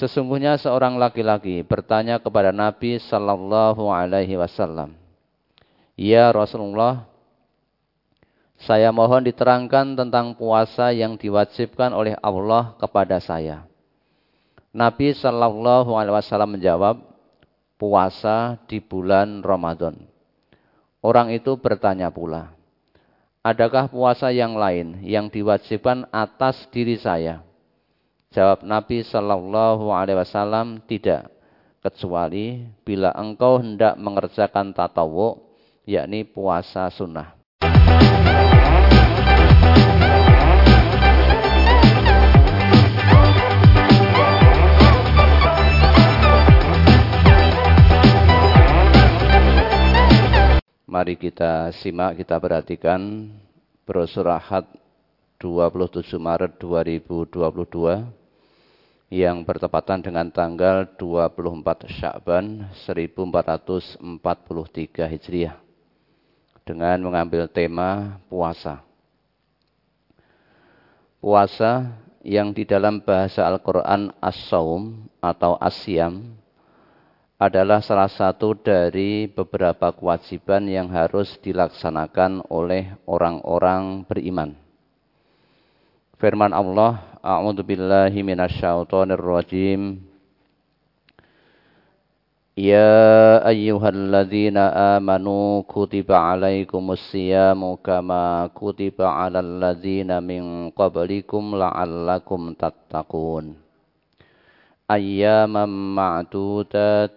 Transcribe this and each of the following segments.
Sesungguhnya seorang laki-laki bertanya kepada Nabi sallallahu alaihi wasallam, "Ya Rasulullah, saya mohon diterangkan tentang puasa yang diwajibkan oleh Allah kepada saya." Nabi sallallahu alaihi wasallam menjawab, "Puasa di bulan Ramadan." Orang itu bertanya pula, "Adakah puasa yang lain yang diwajibkan atas diri saya?" Jawab Nabi Shallallahu Alaihi Wasallam tidak kecuali bila engkau hendak mengerjakan tatawu yakni puasa sunnah. Mari kita simak, kita perhatikan brosur Ahad 27 Maret 2022 yang bertepatan dengan tanggal 24 Syakban 1443 Hijriah dengan mengambil tema puasa. Puasa yang di dalam bahasa Al-Quran as-saum atau asyam adalah salah satu dari beberapa kewajiban yang harus dilaksanakan oleh orang-orang beriman. Firman Allah A'udzu billahi minasyaitonir rajim. Ya ayyuhalladzina amanu kutiba alaikumus siyamu kama kutiba alal ladzina min qablikum la'allakum tattaqun. Ayyaman ma'dudat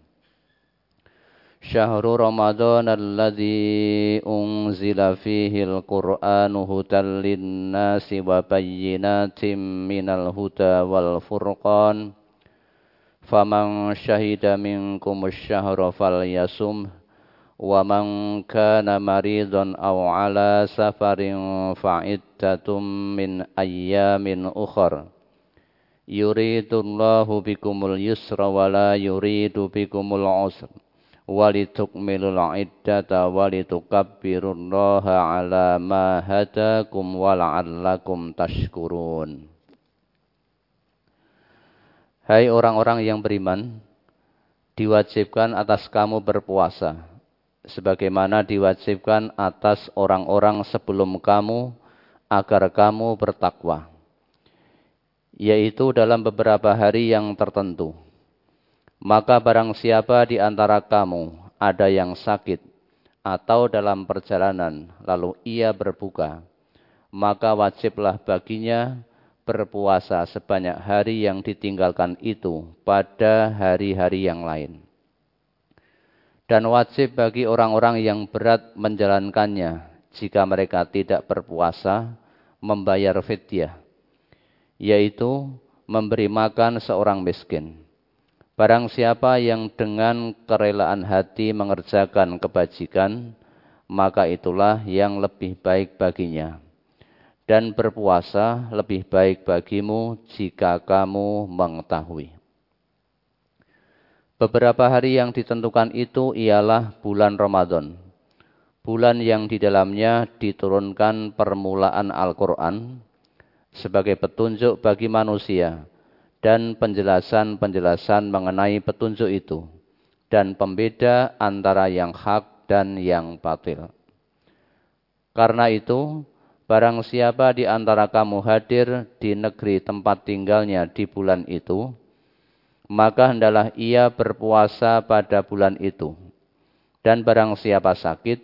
شهر رمضان الذي أنزل فيه القرآن هدى للناس وبينات من الهدى والفرقان فمن شهد منكم الشهر فليصم ومن كان مريضا أو على سفر فعدة من أيام أخر يريد الله بكم اليسر ولا يريد بكم العسر ولتكملوا العدة ولتكبروا الله على ما هداكم ولعلكم تشكرون Hai orang-orang yang beriman, diwajibkan atas kamu berpuasa, sebagaimana diwajibkan atas orang-orang sebelum kamu, agar kamu bertakwa, yaitu dalam beberapa hari yang tertentu. maka barang siapa di antara kamu ada yang sakit atau dalam perjalanan, lalu ia berbuka, maka wajiblah baginya berpuasa sebanyak hari yang ditinggalkan itu pada hari-hari yang lain. Dan wajib bagi orang-orang yang berat menjalankannya jika mereka tidak berpuasa membayar fidyah, yaitu memberi makan seorang miskin. Barang siapa yang dengan kerelaan hati mengerjakan kebajikan, maka itulah yang lebih baik baginya dan berpuasa lebih baik bagimu jika kamu mengetahui. Beberapa hari yang ditentukan itu ialah bulan Ramadan, bulan yang di dalamnya diturunkan permulaan Al-Quran sebagai petunjuk bagi manusia dan penjelasan-penjelasan mengenai petunjuk itu dan pembeda antara yang hak dan yang batil. Karena itu, Barang siapa di antara kamu hadir di negeri tempat tinggalnya di bulan itu, maka hendalah ia berpuasa pada bulan itu. Dan barang siapa sakit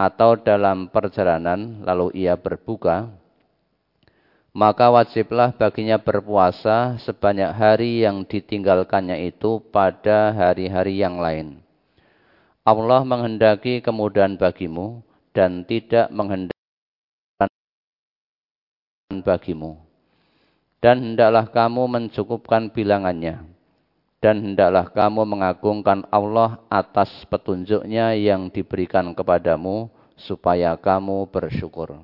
atau dalam perjalanan lalu ia berbuka, maka wajiblah baginya berpuasa sebanyak hari yang ditinggalkannya itu pada hari-hari yang lain. Allah menghendaki kemudahan bagimu dan tidak menghendaki bagimu. Dan hendaklah kamu mencukupkan bilangannya. dan hendaklah kamu mengagungkan Allah atas petunjuknya yang diberikan kepadamu supaya kamu bersyukur.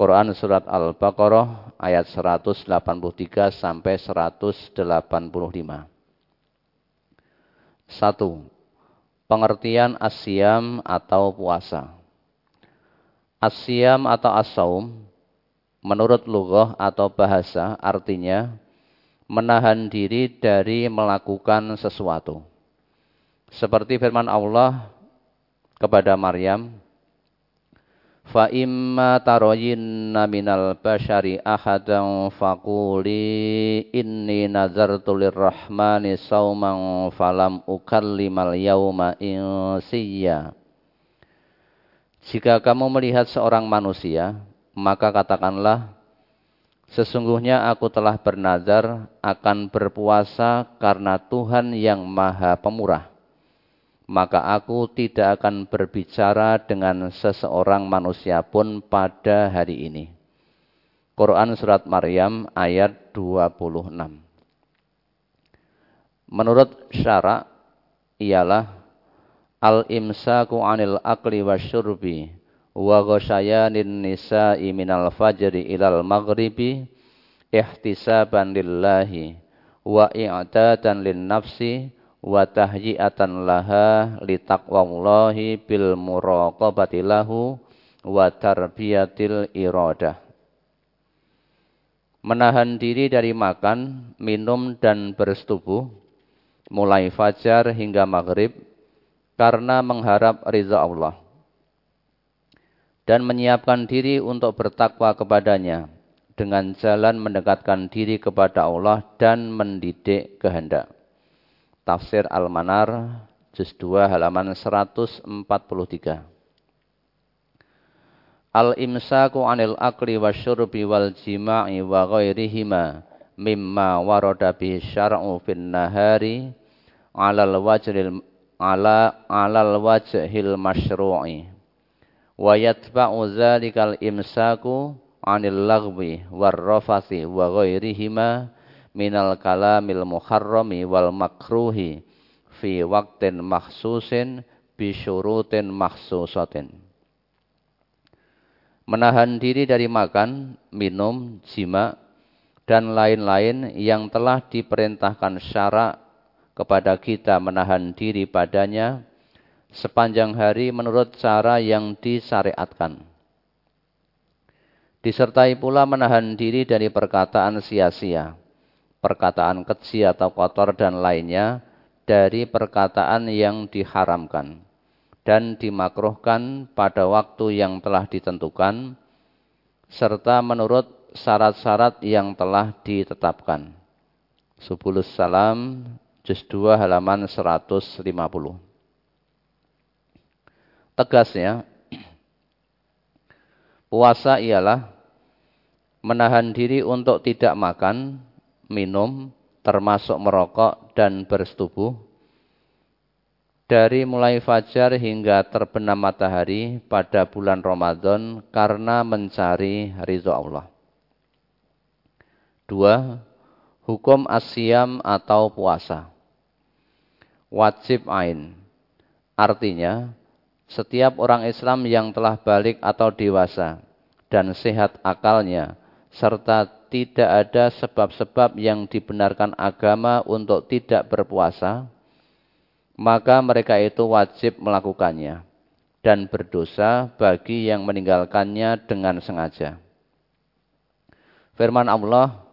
Quran surat Al-Baqarah ayat 183 sampai 185. Satu, pengertian asyam atau puasa. Asyam atau asaum menurut lughah atau bahasa artinya menahan diri dari melakukan sesuatu. Seperti firman Allah kepada Maryam, Fa imma taroyinna minal bashari ahadan faquli inni nazartu lirrahmani sauman falam ukallimal yawma insiya. Jika kamu melihat seorang manusia, maka katakanlah, Sesungguhnya aku telah bernazar akan berpuasa karena Tuhan yang maha pemurah. Maka aku tidak akan berbicara dengan seseorang manusia pun pada hari ini. Quran Surat Maryam ayat 26 Menurut syarak ialah al-imsaku anil akli wa syurbi wa ghasyayanin nisa'i minal fajri ilal maghribi ihtisaban lillahi wa i'tadan lin nafsi wa tahyi'atan laha litaqwallahi bil muraqabati lahu wa tarbiyatil iradah menahan diri dari makan, minum dan bersetubuh mulai fajar hingga maghrib karena mengharap ridha Allah dan menyiapkan diri untuk bertakwa kepadanya dengan jalan mendekatkan diri kepada Allah dan mendidik kehendak. Tafsir Al-Manar juz 2 halaman 143. Al-imsaku anil akli wa syurbi wal jima'i wa ghairihima mimma warada bihi syar'u fin nahari alal wajhil ala alal wajhil masyru'i wa yatba'u dzalikal imsaku 'anil lagwi warrafasi wa ghairihima minal kalamil muharrami wal makruhi fi waqtin makhsusin bi syurutin makhsusatin menahan diri dari makan, minum, jima, dan lain-lain yang telah diperintahkan syarak kepada kita menahan diri padanya sepanjang hari menurut cara yang disyariatkan. Disertai pula menahan diri dari perkataan sia-sia, perkataan keji atau kotor dan lainnya dari perkataan yang diharamkan dan dimakruhkan pada waktu yang telah ditentukan serta menurut syarat-syarat yang telah ditetapkan. Subulus Salam, juz 2 halaman 150 tegasnya puasa ialah menahan diri untuk tidak makan, minum, termasuk merokok dan bersetubuh dari mulai fajar hingga terbenam matahari pada bulan Ramadan karena mencari ridho Allah. Dua, hukum asyam atau puasa. Wajib ain. Artinya, setiap orang Islam yang telah balik atau dewasa dan sehat akalnya, serta tidak ada sebab-sebab yang dibenarkan agama untuk tidak berpuasa, maka mereka itu wajib melakukannya dan berdosa bagi yang meninggalkannya dengan sengaja. Firman Allah,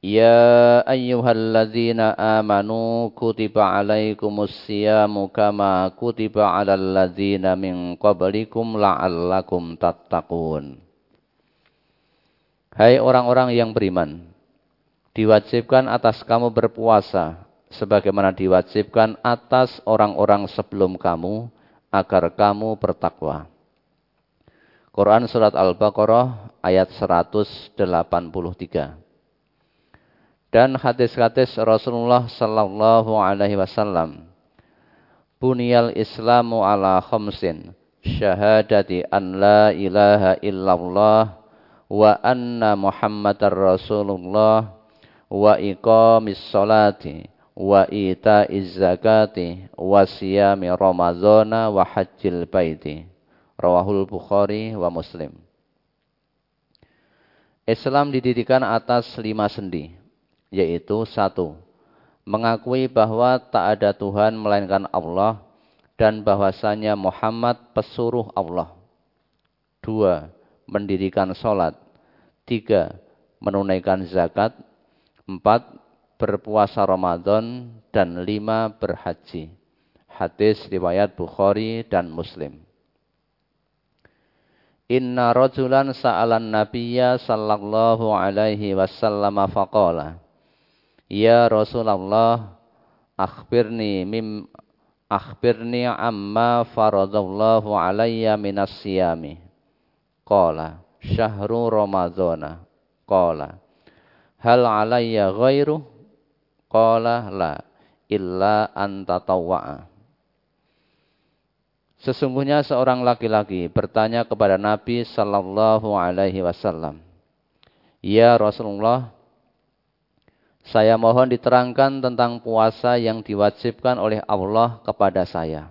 Ya ayyuhalladzina amanu kutiba alaikumus siyamu kama kutiba alal ladzina min qablikum la'allakum tattaqun. Hai orang-orang yang beriman, diwajibkan atas kamu berpuasa sebagaimana diwajibkan atas orang-orang sebelum kamu agar kamu bertakwa. Quran surat Al-Baqarah ayat 183 dan hadis-hadis Rasulullah sallallahu alaihi wasallam. Bunyal Islamu ala khamsin syahadati an la ilaha illallah wa anna Muhammadar Rasulullah wa iqamis salati wa ita'iz zakati wa siyami ramadhana wa hajjil baiti. Rawahul Bukhari wa Muslim. Islam didirikan atas lima sendi, yaitu satu, mengakui bahwa tak ada Tuhan melainkan Allah dan bahwasanya Muhammad pesuruh Allah. Dua, mendirikan sholat. Tiga, menunaikan zakat. Empat, berpuasa Ramadan. Dan lima, berhaji. Hadis riwayat Bukhari dan Muslim. Inna rajulan sa'alan nabiyya sallallahu alaihi wasallam faqala. Ya Rasulullah, akhbirni mim akhbirni amma faradallahu alayya minas siyami. Qala syahru ramadhana. Qala hal alayya ghairu? Qala la illa anta tawwa'a. Sesungguhnya seorang laki-laki bertanya kepada Nabi sallallahu alaihi wasallam, "Ya Rasulullah, saya mohon diterangkan tentang puasa yang diwajibkan oleh Allah kepada saya."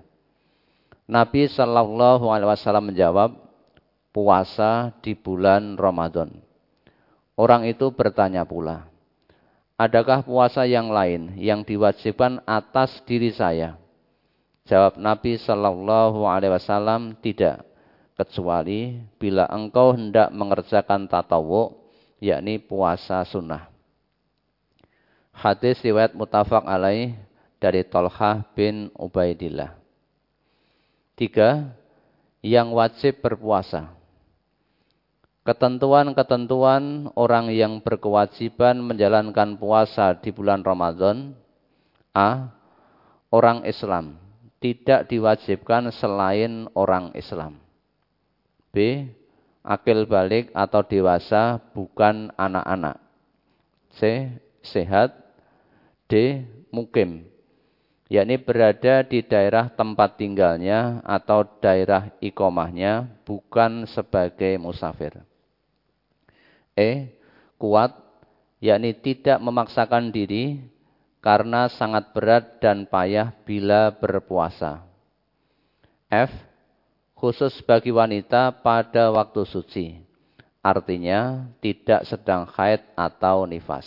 Nabi sallallahu alaihi wasallam menjawab, "Puasa di bulan Ramadan." Orang itu bertanya pula, "Adakah puasa yang lain yang diwajibkan atas diri saya?" Jawab Nabi Shallallahu Alaihi Wasallam tidak kecuali bila engkau hendak mengerjakan tatawu yakni puasa sunnah. Hadis riwayat mutafak alaih dari Tolhah bin Ubaidillah. Tiga, yang wajib berpuasa. Ketentuan-ketentuan orang yang berkewajiban menjalankan puasa di bulan Ramadan. A. Orang Islam tidak diwajibkan selain orang Islam. B. Akil balik atau dewasa bukan anak-anak. C. Sehat. D. Mukim. Yakni berada di daerah tempat tinggalnya atau daerah ikomahnya bukan sebagai musafir. E. Kuat, yakni tidak memaksakan diri karena sangat berat dan payah bila berpuasa. F. Khusus bagi wanita pada waktu suci. Artinya tidak sedang haid atau nifas.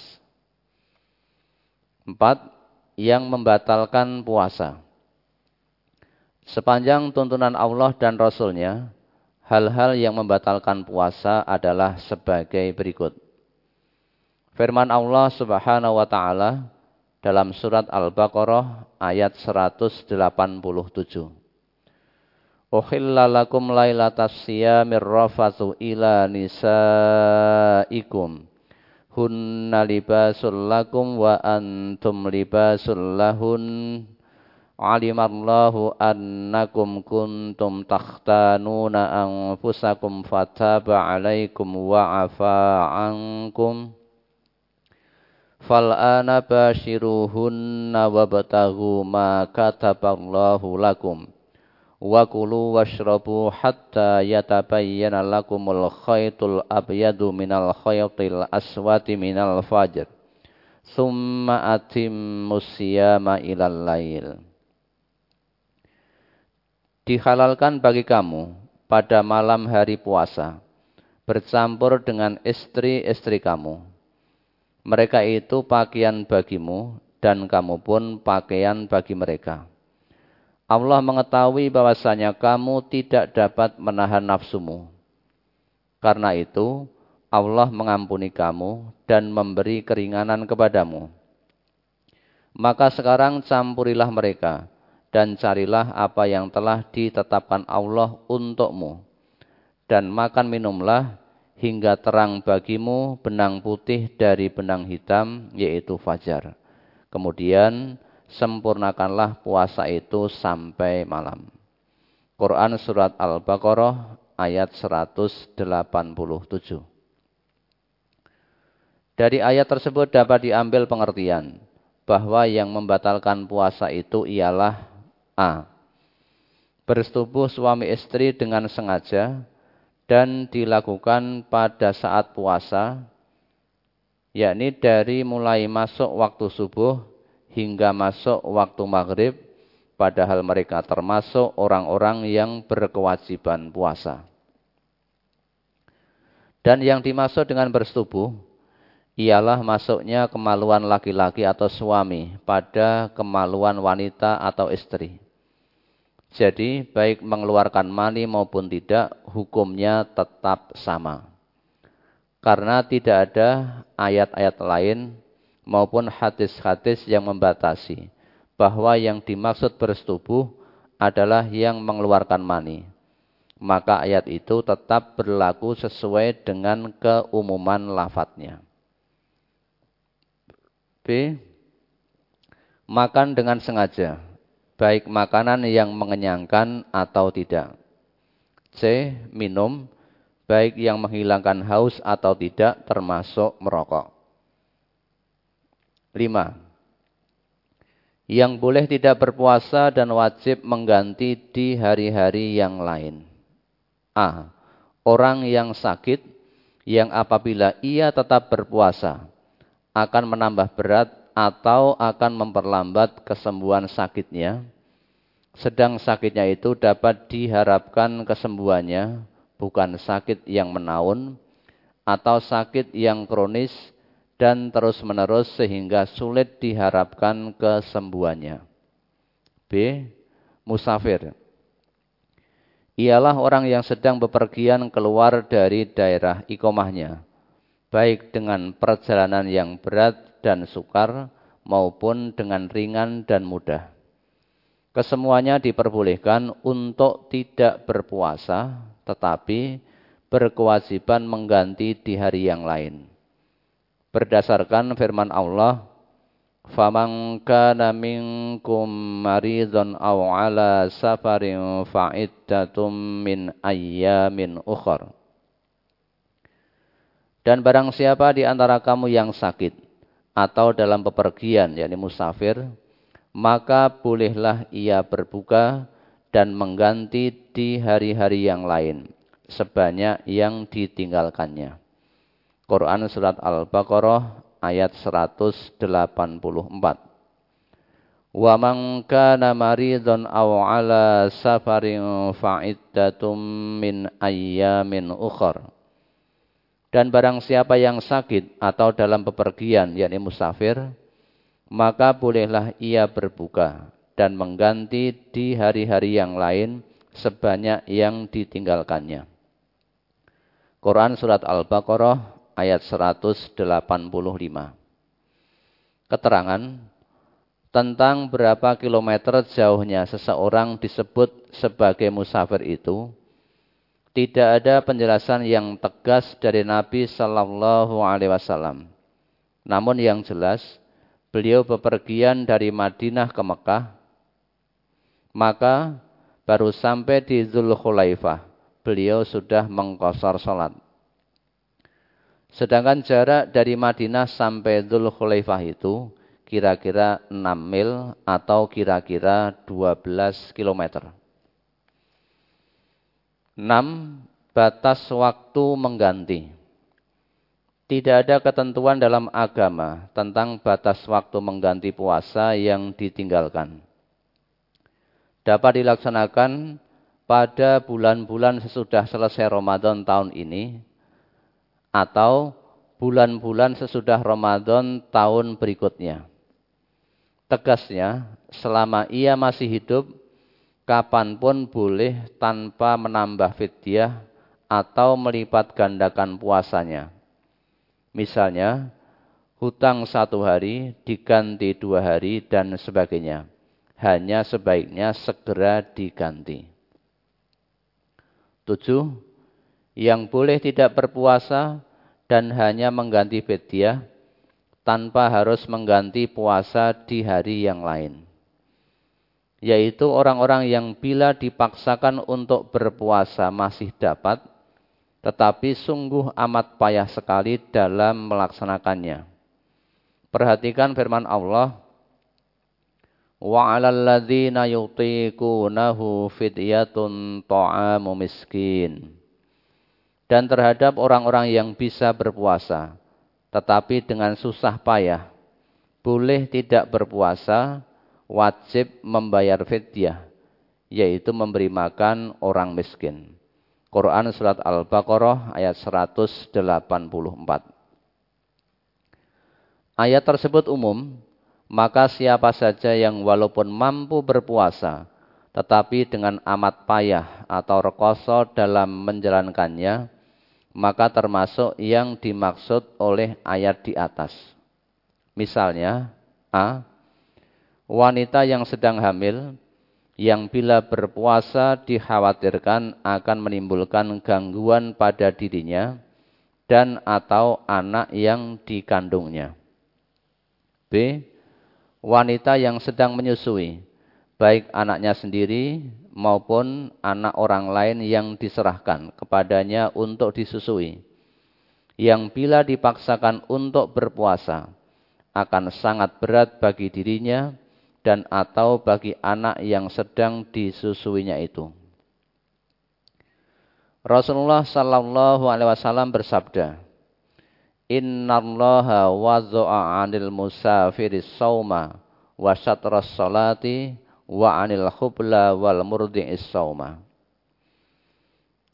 4. Yang membatalkan puasa. Sepanjang tuntunan Allah dan Rasulnya, hal-hal yang membatalkan puasa adalah sebagai berikut. Firman Allah subhanahu wa ta'ala, dalam surat Al-Baqarah ayat 187. Uhilla lakum lailatas siyamir rafathu ila nisaikum. Hunna libasul lakum wa antum libasul lahun. Alimallahu annakum kuntum takhtanuna anfusakum fataba alaikum wa afa ankum. Fal'ana bashiruhunna wabtaghu ma kataballahu lakum. Wa kulu washrabu hatta yatabayyana lakumul khaytul abyadu minal khaytil aswati minal fajr. Thumma atimmus siyama ilal lail. Dihalalkan bagi kamu pada malam hari puasa bercampur dengan istri-istri kamu mereka itu pakaian bagimu dan kamu pun pakaian bagi mereka. Allah mengetahui bahwasanya kamu tidak dapat menahan nafsumu. Karena itu, Allah mengampuni kamu dan memberi keringanan kepadamu. Maka sekarang campurilah mereka dan carilah apa yang telah ditetapkan Allah untukmu. Dan makan minumlah hingga terang bagimu benang putih dari benang hitam, yaitu fajar. Kemudian sempurnakanlah puasa itu sampai malam. Quran Surat Al-Baqarah ayat 187. Dari ayat tersebut dapat diambil pengertian bahwa yang membatalkan puasa itu ialah A. Bersetubuh suami istri dengan sengaja dan dilakukan pada saat puasa, yakni dari mulai masuk waktu subuh hingga masuk waktu maghrib, padahal mereka termasuk orang-orang yang berkewajiban puasa. Dan yang dimaksud dengan bersetubuh, ialah masuknya kemaluan laki-laki atau suami pada kemaluan wanita atau istri. Jadi baik mengeluarkan mani maupun tidak, hukumnya tetap sama. Karena tidak ada ayat-ayat lain maupun hadis-hadis yang membatasi bahwa yang dimaksud bersetubuh adalah yang mengeluarkan mani. Maka ayat itu tetap berlaku sesuai dengan keumuman lafadznya. B. Makan dengan sengaja, baik makanan yang mengenyangkan atau tidak. C. Minum, baik yang menghilangkan haus atau tidak, termasuk merokok. 5. Yang boleh tidak berpuasa dan wajib mengganti di hari-hari yang lain. A. Orang yang sakit, yang apabila ia tetap berpuasa, akan menambah berat atau akan memperlambat kesembuhan sakitnya. Sedang sakitnya itu dapat diharapkan kesembuhannya, bukan sakit yang menaun, atau sakit yang kronis dan terus-menerus sehingga sulit diharapkan kesembuhannya. B. Musafir. Ialah orang yang sedang bepergian keluar dari daerah ikomahnya baik dengan perjalanan yang berat dan sukar maupun dengan ringan dan mudah. Kesemuanya diperbolehkan untuk tidak berpuasa, tetapi berkewajiban mengganti di hari yang lain. Berdasarkan firman Allah, "Faman kana minkum maridun aw ala safarin fa'iddatum min ayyamin ukhra." Dan barang siapa di antara kamu yang sakit atau dalam bepergian, yakni musafir, maka bolehlah ia berbuka dan mengganti di hari-hari yang lain, sebanyak yang ditinggalkannya. Quran Surat Al-Baqarah ayat 184. Wa man kana maridun aw ala safarin fa'iddatum min ayyamin ukhra dan barang siapa yang sakit atau dalam bepergian, yakni musafir, maka bolehlah ia berbuka dan mengganti di hari-hari yang lain sebanyak yang ditinggalkannya. Quran Surat Al-Baqarah ayat 185. Keterangan tentang berapa kilometer jauhnya seseorang disebut sebagai musafir itu tidak ada penjelasan yang tegas dari Nabi Sallallahu Alaihi Wasallam. Namun yang jelas, beliau bepergian dari Madinah ke Mekah, maka baru sampai di Zulkhulaifah, beliau sudah mengkosor sholat. Sedangkan jarak dari Madinah sampai Zulkhulaifah itu kira-kira 6 mil atau kira-kira 12 kilometer. 6. Batas waktu mengganti. Tidak ada ketentuan dalam agama tentang batas waktu mengganti puasa yang ditinggalkan. Dapat dilaksanakan pada bulan-bulan sesudah selesai Ramadan tahun ini atau bulan-bulan sesudah Ramadan tahun berikutnya. Tegasnya, selama ia masih hidup, kapan pun boleh tanpa menambah fidyah atau melipat gandakan puasanya. Misalnya, hutang satu hari diganti dua hari dan sebagainya. Hanya sebaiknya segera diganti. Tujuh, yang boleh tidak berpuasa dan hanya mengganti fidyah tanpa harus mengganti puasa di hari yang lain yaitu orang-orang yang bila dipaksakan untuk berpuasa masih dapat, tetapi sungguh amat payah sekali dalam melaksanakannya. Perhatikan firman Allah, 'alal ladzina yutiqunahu fidyatun ta'amu miskin. Dan terhadap orang-orang yang bisa berpuasa, tetapi dengan susah payah, boleh tidak berpuasa, wajib membayar fidyah, yaitu memberi makan orang miskin. Quran Surat Al-Baqarah ayat 184. Ayat tersebut umum, maka siapa saja yang walaupun mampu berpuasa, tetapi dengan amat payah atau rekoso dalam menjalankannya, maka termasuk yang dimaksud oleh ayat di atas. Misalnya, A. Wanita yang sedang hamil, yang bila berpuasa dikhawatirkan akan menimbulkan gangguan pada dirinya dan atau anak yang dikandungnya. B. Wanita yang sedang menyusui, baik anaknya sendiri maupun anak orang lain yang diserahkan kepadanya untuk disusui. Yang bila dipaksakan untuk berpuasa akan sangat berat bagi dirinya dan atau bagi anak yang sedang disusuinya itu. Rasulullah sallallahu alaihi wasallam bersabda, "Innallaha wadha'a 'anil musafiri sauma wa salati wa 'anil khubla wal murdi'is sauma.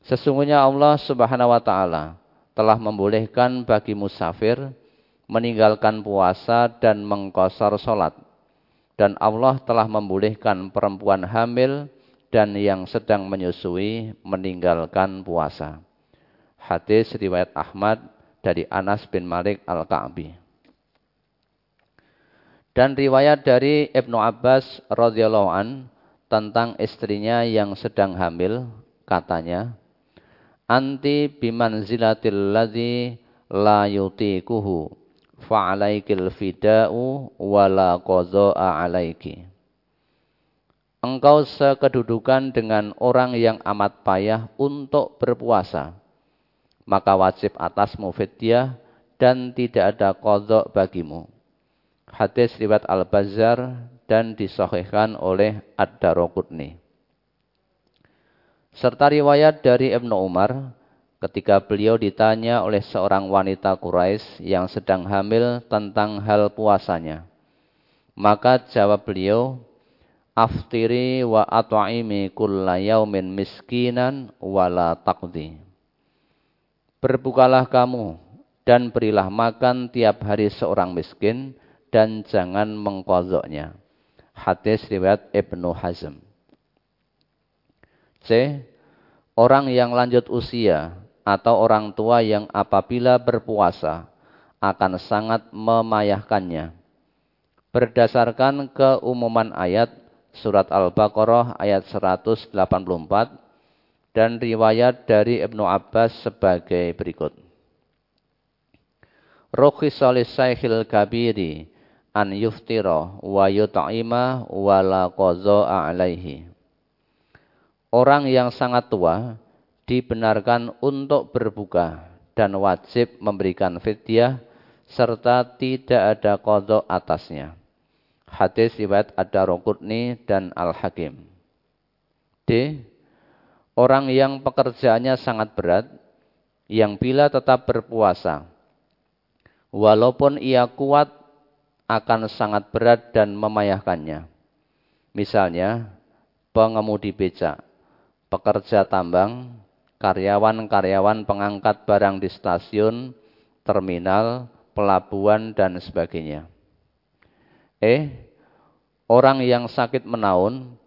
Sesungguhnya Allah Subhanahu wa taala telah membolehkan bagi musafir meninggalkan puasa dan mengkosor salat. Dan Allah telah membolehkan perempuan hamil dan yang sedang menyusui meninggalkan puasa. Hadis riwayat Ahmad dari Anas bin Malik Al-Ka'bi. Dan riwayat dari Ibnu Abbas radhiyallahu an tentang istrinya yang sedang hamil, katanya, "Anti bimanzilatil ladzi la yutikuhu fa'alaikil fida'u wala qadha'a alaiki." Engkau sekedudukan dengan orang yang amat payah untuk berpuasa. Maka wajib atasmu fidyah dan tidak ada kodok bagimu Hadis riwayat Al-Bazzar dan disahihkan oleh Ad-Darqutni. Serta riwayat dari Ibnu Umar ketika beliau ditanya oleh seorang wanita Quraisy yang sedang hamil tentang hal puasanya. Maka jawab beliau, "Aftiri wa at'imi kulla yaumin miskinan wala taqdi." Berbukalah kamu dan berilah makan tiap hari seorang miskin dan jangan mengkodoknya. Hadis riwayat Ibnu Hazm. C. Orang yang lanjut usia atau orang tua yang apabila berpuasa akan sangat memayahkannya. Berdasarkan keumuman ayat surat Al-Baqarah ayat 184 dan riwayat dari Ibnu Abbas sebagai berikut. Rukhisa lisaykhil kabiri an yuftira wa yut'ima wa la alaihi. Orang yang sangat tua dibenarkan untuk berbuka dan wajib memberikan fidyah serta tidak ada qadha atasnya. Hadis riwayat Ad-Darqutni dan Al-Hakim. D. Orang yang pekerjaannya sangat berat yang bila tetap berpuasa walaupun ia kuat akan sangat berat dan memayahkannya. Misalnya, pengemudi becak, pekerja tambang, karyawan-karyawan pengangkat barang di stasiun, terminal, pelabuhan, dan sebagainya. Eh, orang yang sakit menaun,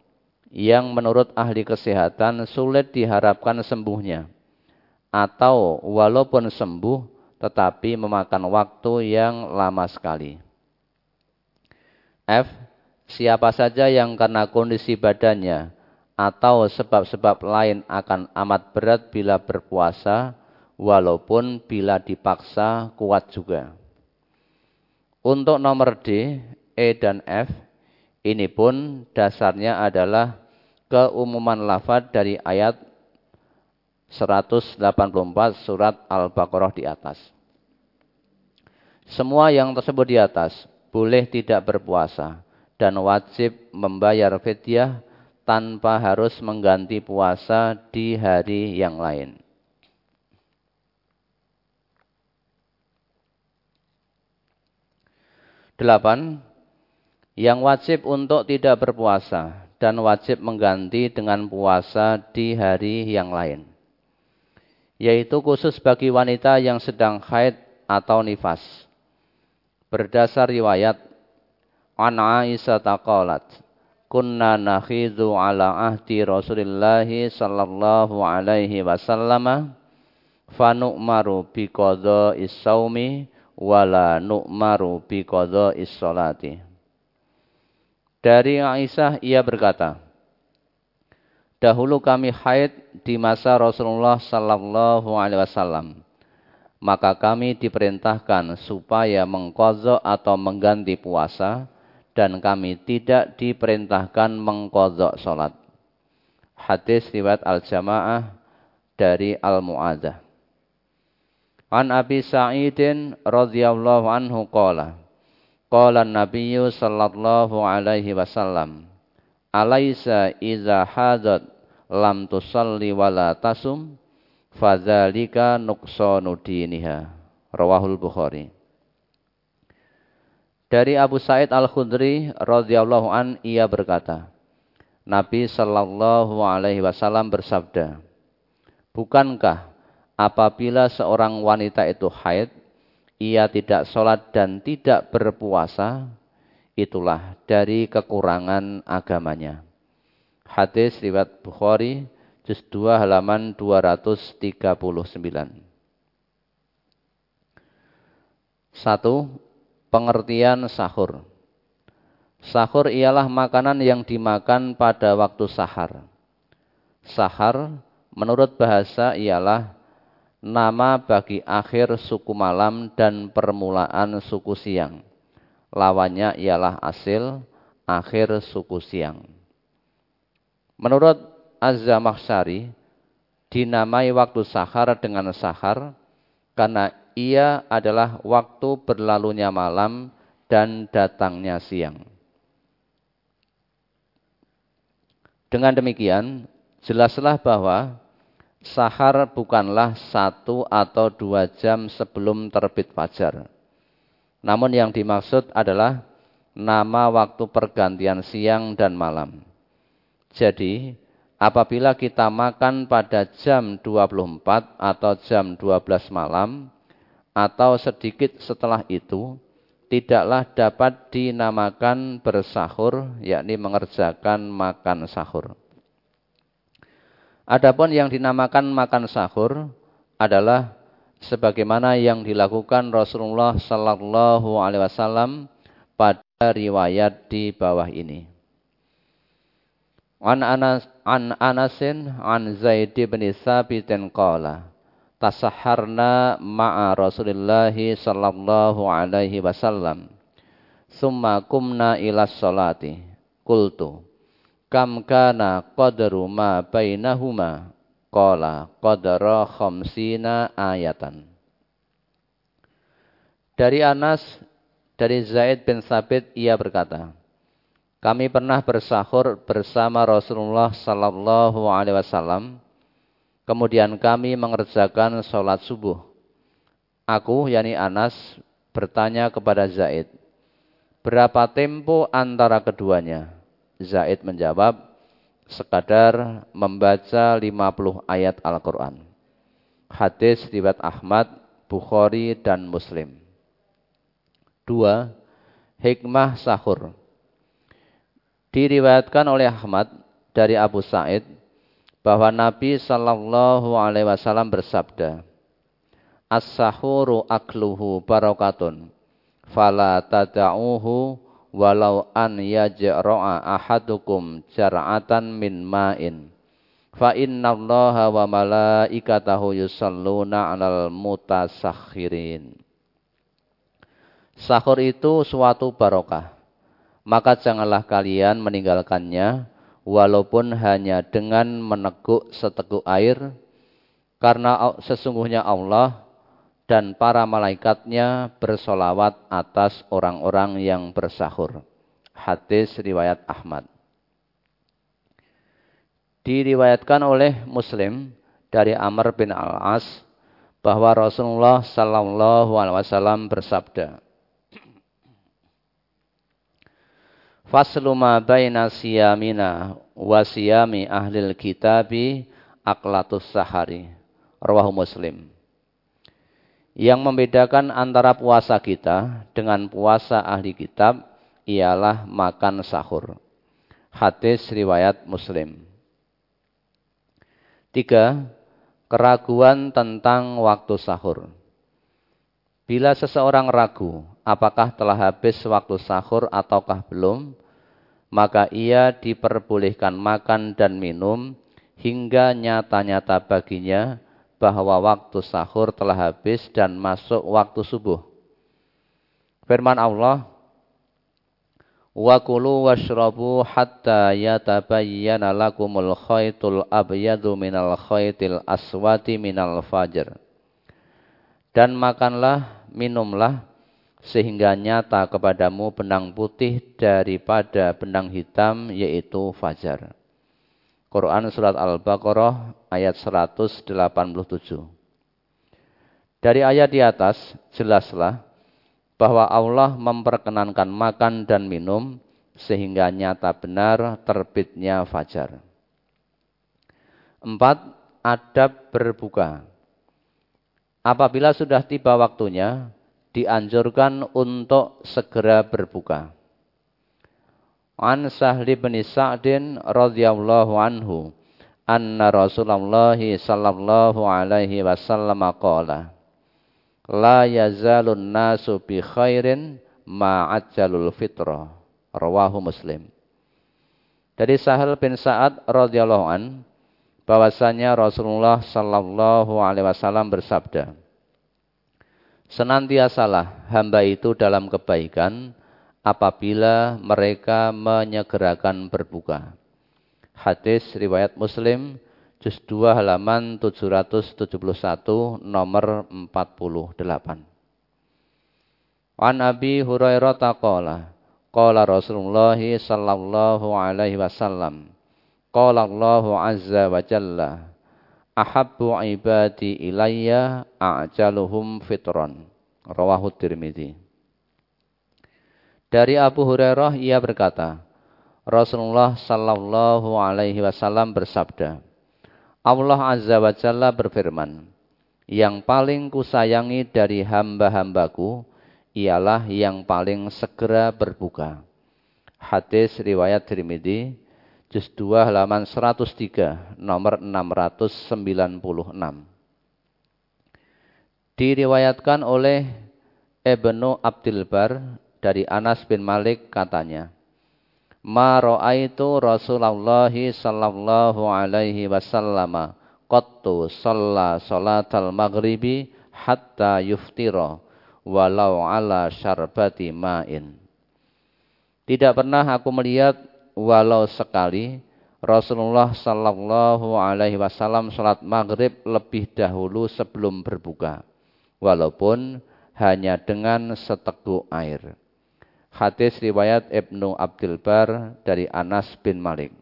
yang menurut ahli kesehatan sulit diharapkan sembuhnya, atau walaupun sembuh, tetapi memakan waktu yang lama sekali. F. Siapa saja yang karena kondisi badannya atau sebab-sebab lain akan amat berat bila berpuasa, walaupun bila dipaksa kuat juga. Untuk nomor D, E dan F, ini pun dasarnya adalah keumuman lafad dari ayat 184 surat Al-Baqarah di atas. Semua yang tersebut di atas boleh tidak berpuasa dan wajib membayar fidyah tanpa harus mengganti puasa di hari yang lain. Delapan, yang wajib untuk tidak berpuasa dan wajib mengganti dengan puasa di hari yang lain. Yaitu khusus bagi wanita yang sedang haid atau nifas. Berdasar riwayat An Aisyah taqalat kunna nakhidhu ala ahdi Rasulillah sallallahu alaihi wasallam fa nu'maru bi qada'is saumi wala nu'maru bi qada'is salati. Dari Aisyah ia berkata, Dahulu kami haid di masa Rasulullah sallallahu alaihi wasallam. Maka kami diperintahkan supaya mengkodok atau mengganti puasa dan kami tidak diperintahkan mengkodok sholat. Hadis riwayat Al-Jamaah dari Al-Mu'adzah. An Abi Sa'idin radhiyallahu anhu qala Qala Nabi sallallahu alaihi wasallam Alaisa iza hadat lam tusalli wala tasum fadzalika nuqsanu diniha Rawahul Bukhari Dari Abu Sa'id Al-Khudri radhiyallahu an ia berkata Nabi sallallahu alaihi wasallam bersabda Bukankah apabila seorang wanita itu haid, ia tidak sholat dan tidak berpuasa, itulah dari kekurangan agamanya. Hadis riwayat Bukhari, juz 2 halaman 239. Satu, pengertian sahur. Sahur ialah makanan yang dimakan pada waktu sahar. Sahar menurut bahasa ialah nama bagi akhir suku malam dan permulaan suku siang. Lawannya ialah asil akhir suku siang. Menurut Az-Zamakhsyari, dinamai waktu sahar dengan sahar karena ia adalah waktu berlalunya malam dan datangnya siang. Dengan demikian, jelaslah bahwa sahar bukanlah satu atau dua jam sebelum terbit fajar. Namun yang dimaksud adalah nama waktu pergantian siang dan malam. Jadi, apabila kita makan pada jam 24 atau jam 12 malam, atau sedikit setelah itu, tidaklah dapat dinamakan bersahur, yakni mengerjakan makan sahur. Adapun yang dinamakan makan sahur adalah sebagaimana yang dilakukan Rasulullah sallallahu alaihi wasallam pada riwayat di bawah ini. An Anas an Anasin an Zaid bin Sabit qala tasaharna ma'a Rasulillah sallallahu alaihi wasallam. Summa kumna ila salati. Qultu kam kana qadru ma bainahuma? Qala qadra khamsina ayatan. Dari Anas dari Zaid bin Sabit ia berkata kami pernah bersahur bersama Rasulullah sallallahu alaihi wasallam kemudian kami mengerjakan sholat subuh aku yakni Anas bertanya kepada Zaid berapa tempo antara keduanya Zaid menjawab, sekadar membaca 50 ayat Al-Quran. Hadis riwayat Ahmad, Bukhari, dan Muslim. Dua, hikmah sahur. Diriwayatkan oleh Ahmad dari Abu Sa'id bahwa Nabi Shallallahu Alaihi Wasallam bersabda, As-sahuru akluhu barakatun, fala tada'uhu walau an yajra'a ahadukum jar'atan min ma'in. Fa innallaha wa malaikatahu yusalluna 'alal mutasakhirin. Sahur itu suatu barokah. Maka janganlah kalian meninggalkannya walaupun hanya dengan meneguk seteguk air karena sesungguhnya Allah dan para malaikatnya bersolawat atas orang-orang yang bersahur. Hadis riwayat Ahmad. Diriwayatkan oleh Muslim dari Amr bin Al-As bahwa Rasulullah Sallallahu Alaihi Wasallam bersabda, Faslu ma baina siyamina wa siyami ahlil kitabi aklatus sahari. Rawahu Muslim. Yang membedakan antara puasa kita dengan puasa ahli kitab ialah makan sahur. Hadis riwayat Muslim. Tiga, keraguan tentang waktu sahur. Bila seseorang ragu apakah telah habis waktu sahur ataukah belum, maka ia diperbolehkan makan dan minum hingga nyata-nyata baginya bahwa waktu sahur telah habis dan masuk waktu subuh. Firman Allah, Wa kulu washrabu hatta yatabayyana lakumul khaytul abyadu minal khaytil aswati minal fajr. Dan makanlah, minumlah, sehingga nyata kepadamu benang putih daripada benang hitam, yaitu fajar. Quran Surat Al-Baqarah ayat 187. Dari ayat di atas, jelaslah bahwa Allah memperkenankan makan dan minum sehingga nyata benar terbitnya fajar. Empat, adab berbuka. Apabila sudah tiba waktunya, dianjurkan untuk segera berbuka. An Sahli bin Sa'din radhiyallahu anhu anna Rasulullah sallallahu alaihi wasallam qala la yazalun nasu bi khairin ma'ajjalul fitrah. Rawahu Muslim. Dari Sahal bin Sa'ad radhiyallahu an bahwasanya Rasulullah sallallahu alaihi wasallam bersabda, Senantiasalah hamba itu dalam kebaikan apabila mereka menyegerakan berbuka. Hadis riwayat Muslim juz 2 halaman 771 nomor 48. An Abi Hurairah taqala qala Rasulullah sallallahu alaihi wasallam qala Allah azza wa jalla ahabbu ibadi ilayya a'jaluhum fitron rawahu Tirmidzi Dari Abu Hurairah ia berkata Rasulullah sallallahu alaihi wasallam bersabda Allah Azza wa Jalla berfirman, yang paling kusayangi dari hamba-hambaku ialah yang paling segera berbuka. Hadis riwayat Tirmidzi juz 2 halaman 103 nomor 696. Diriwayatkan oleh Ibnu Abdul Bar dari Anas bin Malik katanya, ma ra'aitu Rasulullah sallallahu alaihi wasallam qattu shalla salatal maghribi hatta yuftira walau ala syarbati ma'in. Tidak pernah aku melihat walau sekali Rasulullah sallallahu alaihi wasallam salat maghrib lebih dahulu sebelum berbuka. Walaupun hanya dengan seteguk air. Hadis riwayat Ibnu Abdul Bar dari Anas bin Malik.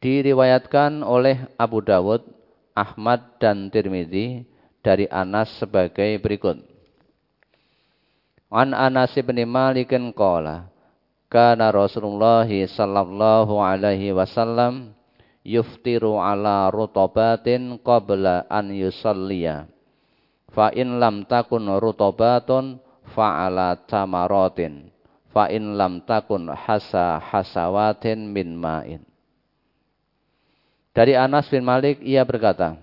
Diriwayatkan oleh Abu Dawud, Ahmad dan Tirmidzi dari Anas sebagai berikut. An Anas bin Malik qala kana Rasulullah sallallahu alaihi wasallam yuftiru ala rutabatin qabla an yusalliya fa in lam takun rutabatun fa'ala tamaratin fa in lam takun hasa hasawatin min ma'in. Dari Anas bin Malik ia berkata,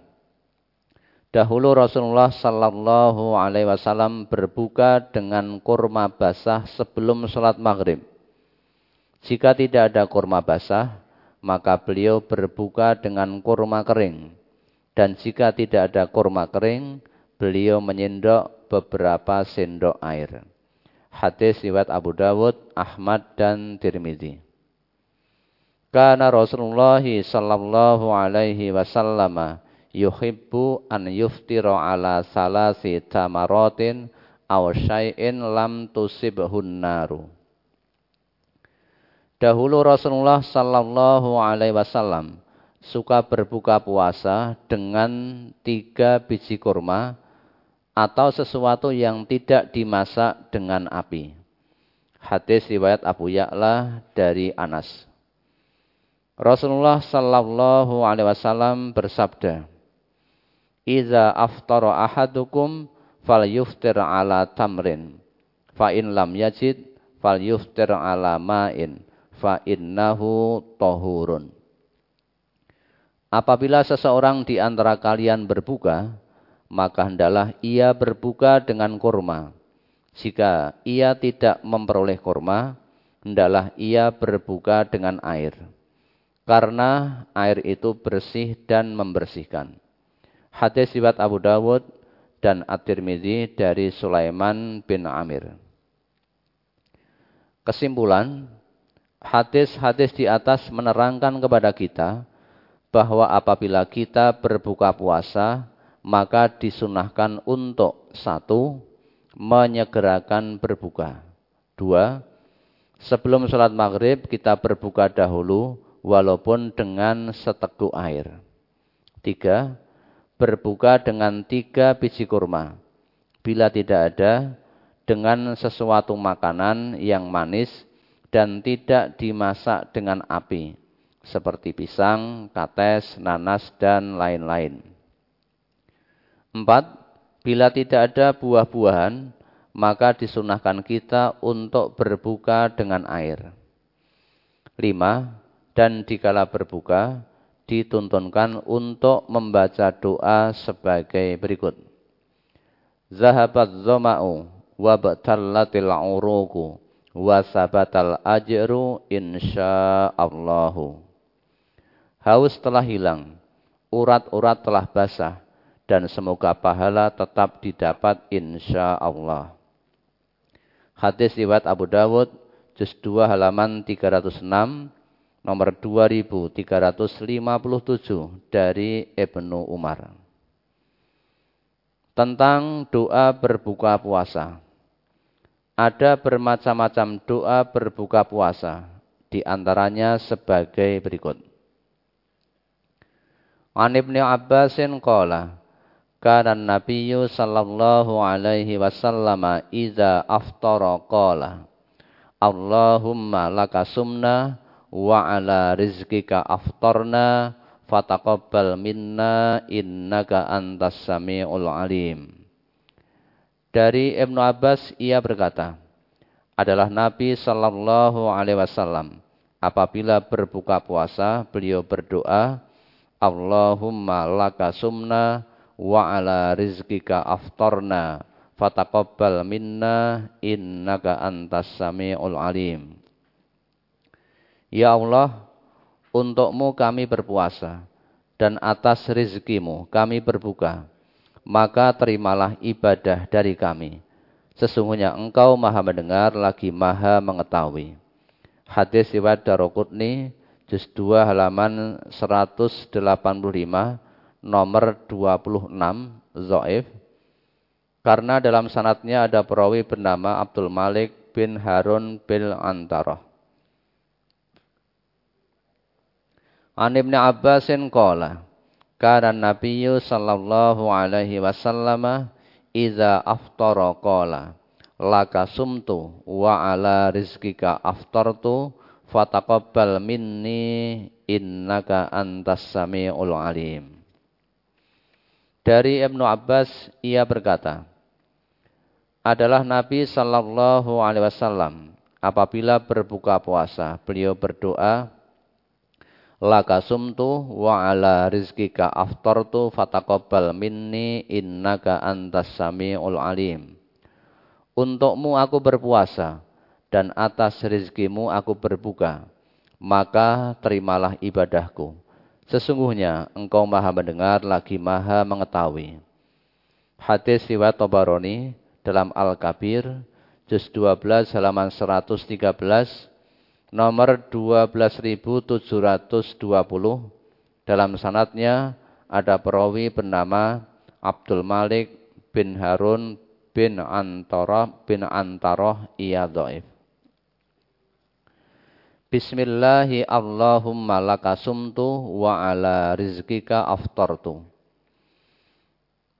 Dahulu Rasulullah sallallahu alaihi wasallam berbuka dengan kurma basah sebelum sholat maghrib. Jika tidak ada kurma basah, maka beliau berbuka dengan kurma kering. Dan jika tidak ada kurma kering, beliau menyendok beberapa sendok air. Hadis riwayat Abu Dawud, Ahmad dan Tirmidzi. Karena Rasulullah sallallahu alaihi wasallam yuhibbu an yuftira ala salasi tamaratin aw syai'in lam tusibhun naru. Dahulu Rasulullah sallallahu alaihi wasallam suka berbuka puasa dengan tiga biji kurma atau sesuatu yang tidak dimasak dengan api. Hadis riwayat Abu Ya'la dari Anas. Rasulullah sallallahu alaihi wasallam bersabda, "Idza aftara ahadukum falyuftir ala tamrin, fa in lam yajid falyuftir ala ma'in, fa innahu tahurun." Apabila seseorang di antara kalian berbuka, maka hendaklah ia berbuka dengan kurma. Jika ia tidak memperoleh kurma, hendaklah ia berbuka dengan air karena air itu bersih dan membersihkan. Hadis riwayat Abu Dawud dan At-Tirmidzi dari Sulaiman bin Amir. Kesimpulan, hadis-hadis di atas menerangkan kepada kita bahwa apabila kita berbuka puasa, maka disunahkan untuk satu, menyegerakan berbuka. Dua, sebelum sholat maghrib kita berbuka dahulu walaupun dengan seteguk air. Tiga, berbuka dengan tiga biji kurma. Bila tidak ada, dengan sesuatu makanan yang manis dan tidak dimasak dengan api, seperti pisang, kates, nanas, dan lain-lain. Empat, bila tidak ada buah-buahan, maka disunahkan kita untuk berbuka dengan air. Lima, dan dikala berbuka dituntunkan untuk membaca doa sebagai berikut. Zahabat zama'u wa batallatil uruku wa sabatal ajru insyaallahu. Haus telah hilang, urat-urat telah basah, dan semoga pahala tetap didapat insyaallah. Hadis riwayat Abu Dawud, juz 2 halaman 306 nomor 2357 dari Ibnu Umar. Tentang doa berbuka puasa. Ada bermacam-macam doa berbuka puasa, di antaranya sebagai berikut. An Ibnu Abbasin qala kana Nabiyyu sallallahu alaihi wasallam idza aftara qala Allahumma laka sumna wa ala rizkika aftarna fataqabbal minna innaka antas samiul alim. Dari Ibnu Abbas ia berkata, adalah Nabi sallallahu alaihi wasallam apabila berbuka puasa beliau berdoa Allahumma laka sumna wa ala rizkika aftarna fataqabbal minna innaka antas samiul alim. Ya Allah, untukmu kami berpuasa, dan atas rizkimu kami berbuka. Maka terimalah ibadah dari kami. Sesungguhnya engkau maha mendengar lagi maha mengetahui. Hadis riwayat Darokutni, juz 2 halaman 185, nomor 26, Zo'if. Karena dalam sanatnya ada perawi bernama Abdul Malik bin Harun bin Antarah. An Ibnu Abbasin qala kana Nabiyyu sallallahu alaihi wasallam idza aftara qala laka sumtu wa ala rizqika aftartu fataqabbal minni innaka antas samiul alim. Dari Ibnu Abbas ia berkata adalah Nabi sallallahu alaihi wasallam apabila berbuka puasa beliau berdoa laka sumtu wa ala rizkika aftartu fataqabbal minni innaka antas samiul alim. Untukmu aku berpuasa dan atas rizkimu aku berbuka. Maka terimalah ibadahku. Sesungguhnya engkau maha mendengar lagi maha mengetahui. Hadis riwayat Tabarani dalam Al-Kabir, juz 12 halaman 113 nomor 12720 dalam sanatnya ada perawi bernama Abdul Malik bin Harun bin Antara bin Antaroh iya dhaif. Bismillahi Allahumma laka sumtu wa ala rizkika aftartu.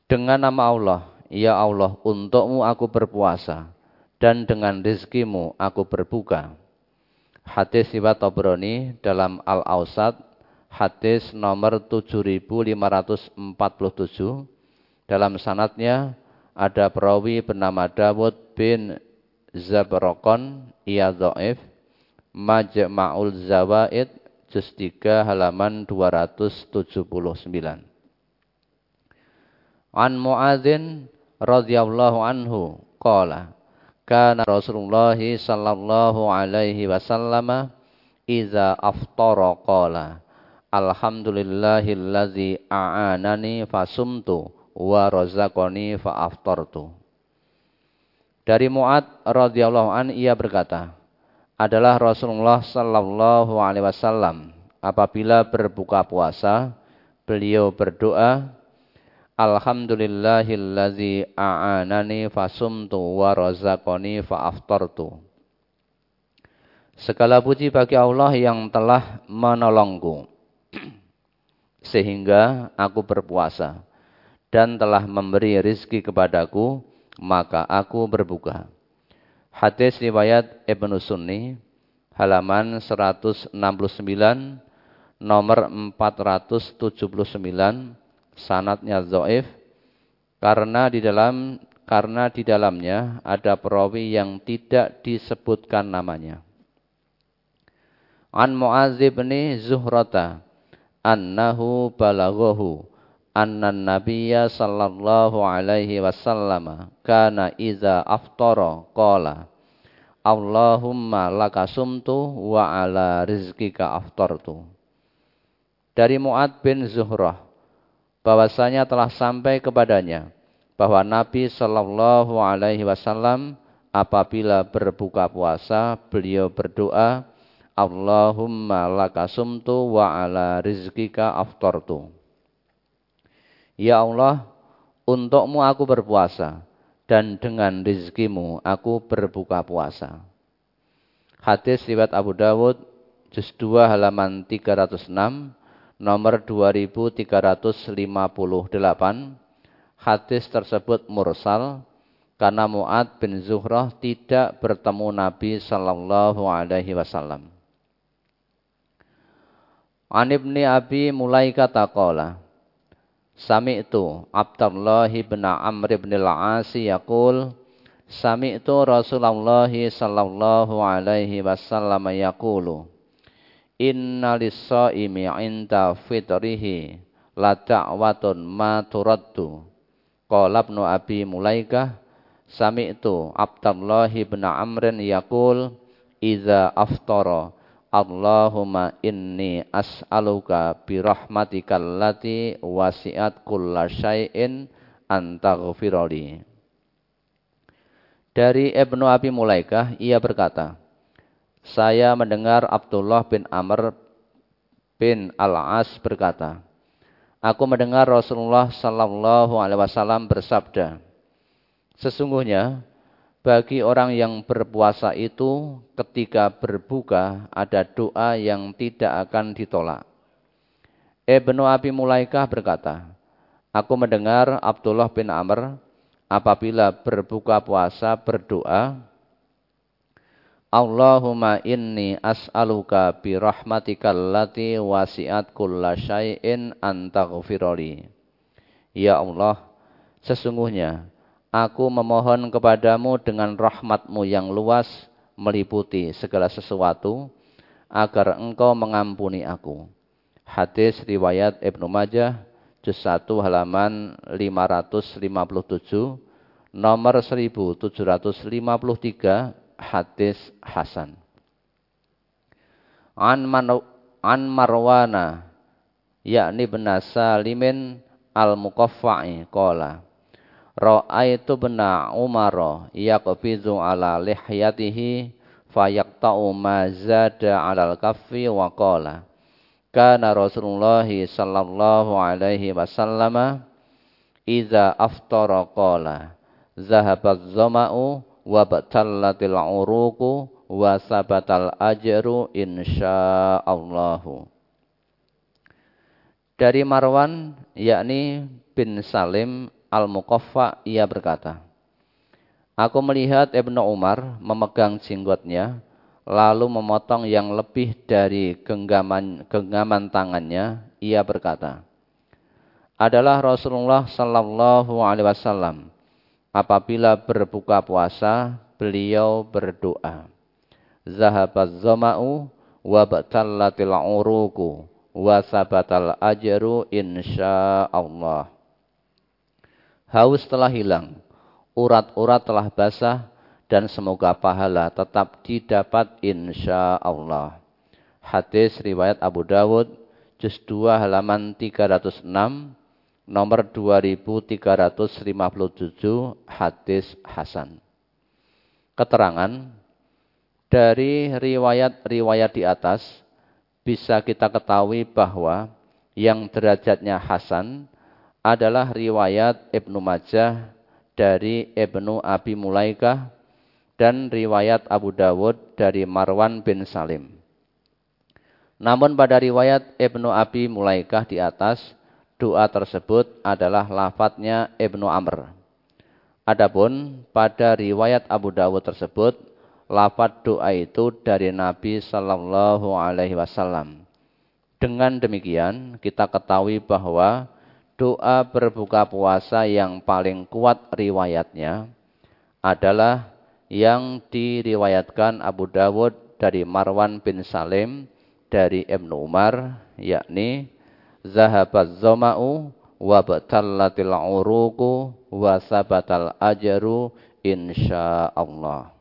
Dengan nama Allah, ya Allah, untukmu aku berpuasa dan dengan rizkimu aku berbuka. Hadis riwayat Tabrani dalam Al-Ausat hadis nomor 7547 dalam sanatnya ada perawi bernama Dawud bin Zabrokon ia dhaif Majma'ul Zawaid juz 3 halaman 279 An Muadzin radhiyallahu anhu qala kana Rasulullah sallallahu alaihi wasallam iza aftara qala alhamdulillahillazi a'anani fasumtu wa razaqani fa aftartu dari Muad radhiyallahu an ia berkata adalah Rasulullah sallallahu alaihi wasallam apabila berbuka puasa beliau berdoa Alhamdulillahillazi a'anani fasumtu wa razaqani fa aftartu. Segala puji bagi Allah yang telah menolongku sehingga aku berpuasa dan telah memberi rizki kepadaku maka aku berbuka. Hadis riwayat Ibnu Sunni halaman 169 nomor 479 sanatnya zoif karena di dalam karena di dalamnya ada perawi yang tidak disebutkan namanya. An Mu'adz bin Zuhrata annahu balaghahu anna nabiyya sallallahu alaihi wasallam kana iza aftara qala Allahumma laka sumtu wa ala rizkika aftartu. Dari Mu'ad bin Zuhrah bahwasanya telah sampai kepadanya bahwa Nabi Shallallahu Alaihi Wasallam apabila berbuka puasa beliau berdoa Allahumma lakasumtu wa ala rizkika aftartu. Ya Allah, untukmu aku berpuasa dan dengan rizkimu aku berbuka puasa. Hadis riwayat Abu Dawud juz 2 halaman 306 nomor 2358 hadis tersebut mursal karena Mu'ad bin Zuhrah tidak bertemu Nabi sallallahu alaihi wasallam. An ibni Abi Mulaika taqala Sami'tu Abdullah bin Amr bin al-As yaqul Sami'tu Rasulullah sallallahu alaihi wasallam yaqulu Inna lis-shaimi 'inda fitrihi la da'watun ma turaddu. Qala Ibnu Abi Mulaikah sami'tu Abdullah bin Amr yaqul idza aftara Allahumma inni as'aluka bi rahmatikal lati wasi'at kulla syai'in antaghfirali. Dari Ibnu Abi Mulaikah ia berkata, saya mendengar Abdullah bin Amr bin Al-As berkata, Aku mendengar Rasulullah sallallahu alaihi wasallam bersabda, Sesungguhnya bagi orang yang berpuasa itu ketika berbuka ada doa yang tidak akan ditolak. Ibnu Abi Mulaikah berkata, Aku mendengar Abdullah bin Amr apabila berbuka puasa berdoa, Allahumma inni as'aluka bi rahmatikal lati wasi'at kulla syai'in antaghfirali. Ya Allah, sesungguhnya aku memohon kepadamu dengan rahmatmu yang luas meliputi segala sesuatu agar engkau mengampuni aku. Hadis riwayat Ibnu Majah juz 1 halaman 557 nomor 1753 hadis hasan. An, man, an Marwana yakni bin Salimin al-Muqaffa'i qala Ra'aitu bin Umar yaqbidu ala lihyatihi fayaqta'u ma zada 'ala al-kaffi wa qala Kana Rasulullah sallallahu alaihi wasallam idza aftara qala zahabat zama'u wa batallatil uruqu wa sabatal ajru insyaallahu. Dari Marwan yakni bin Salim Al-Muqaffa ia berkata, Aku melihat Ibnu Umar memegang jenggotnya, lalu memotong yang lebih dari genggaman, genggaman tangannya. Ia berkata, adalah Rasulullah Sallallahu Alaihi Wasallam. Apabila berbuka puasa, beliau berdoa. Zahabaz zama'u wa batallatil uruku wa sabatal ajru insyaallah. Haus telah hilang, urat-urat telah basah, dan semoga pahala tetap didapat insya Allah. Hadis riwayat Abu Dawud, juz 2 halaman 306, nomor 2357, hadis Hasan. Keterangan dari riwayat-riwayat di atas bisa kita ketahui bahwa yang derajatnya Hasan adalah riwayat Ibnu Majah dari Ibnu Abi Mulaikah dan riwayat Abu Dawud dari Marwan bin Salim. Namun pada riwayat Ibnu Abi Mulaikah di atas, doa tersebut adalah lafadznya Ibnu Amr. Adapun pada riwayat Abu Dawud tersebut, lafadz doa itu dari Nabi Sallallahu Alaihi Wasallam. Dengan demikian, kita ketahui bahwa doa berbuka puasa yang paling kuat riwayatnya adalah yang diriwayatkan Abu Dawud dari Marwan bin Salim dari Ibnu Umar yakni zahabaz zama'u wa batallatil uruku wa sabatal insyaallah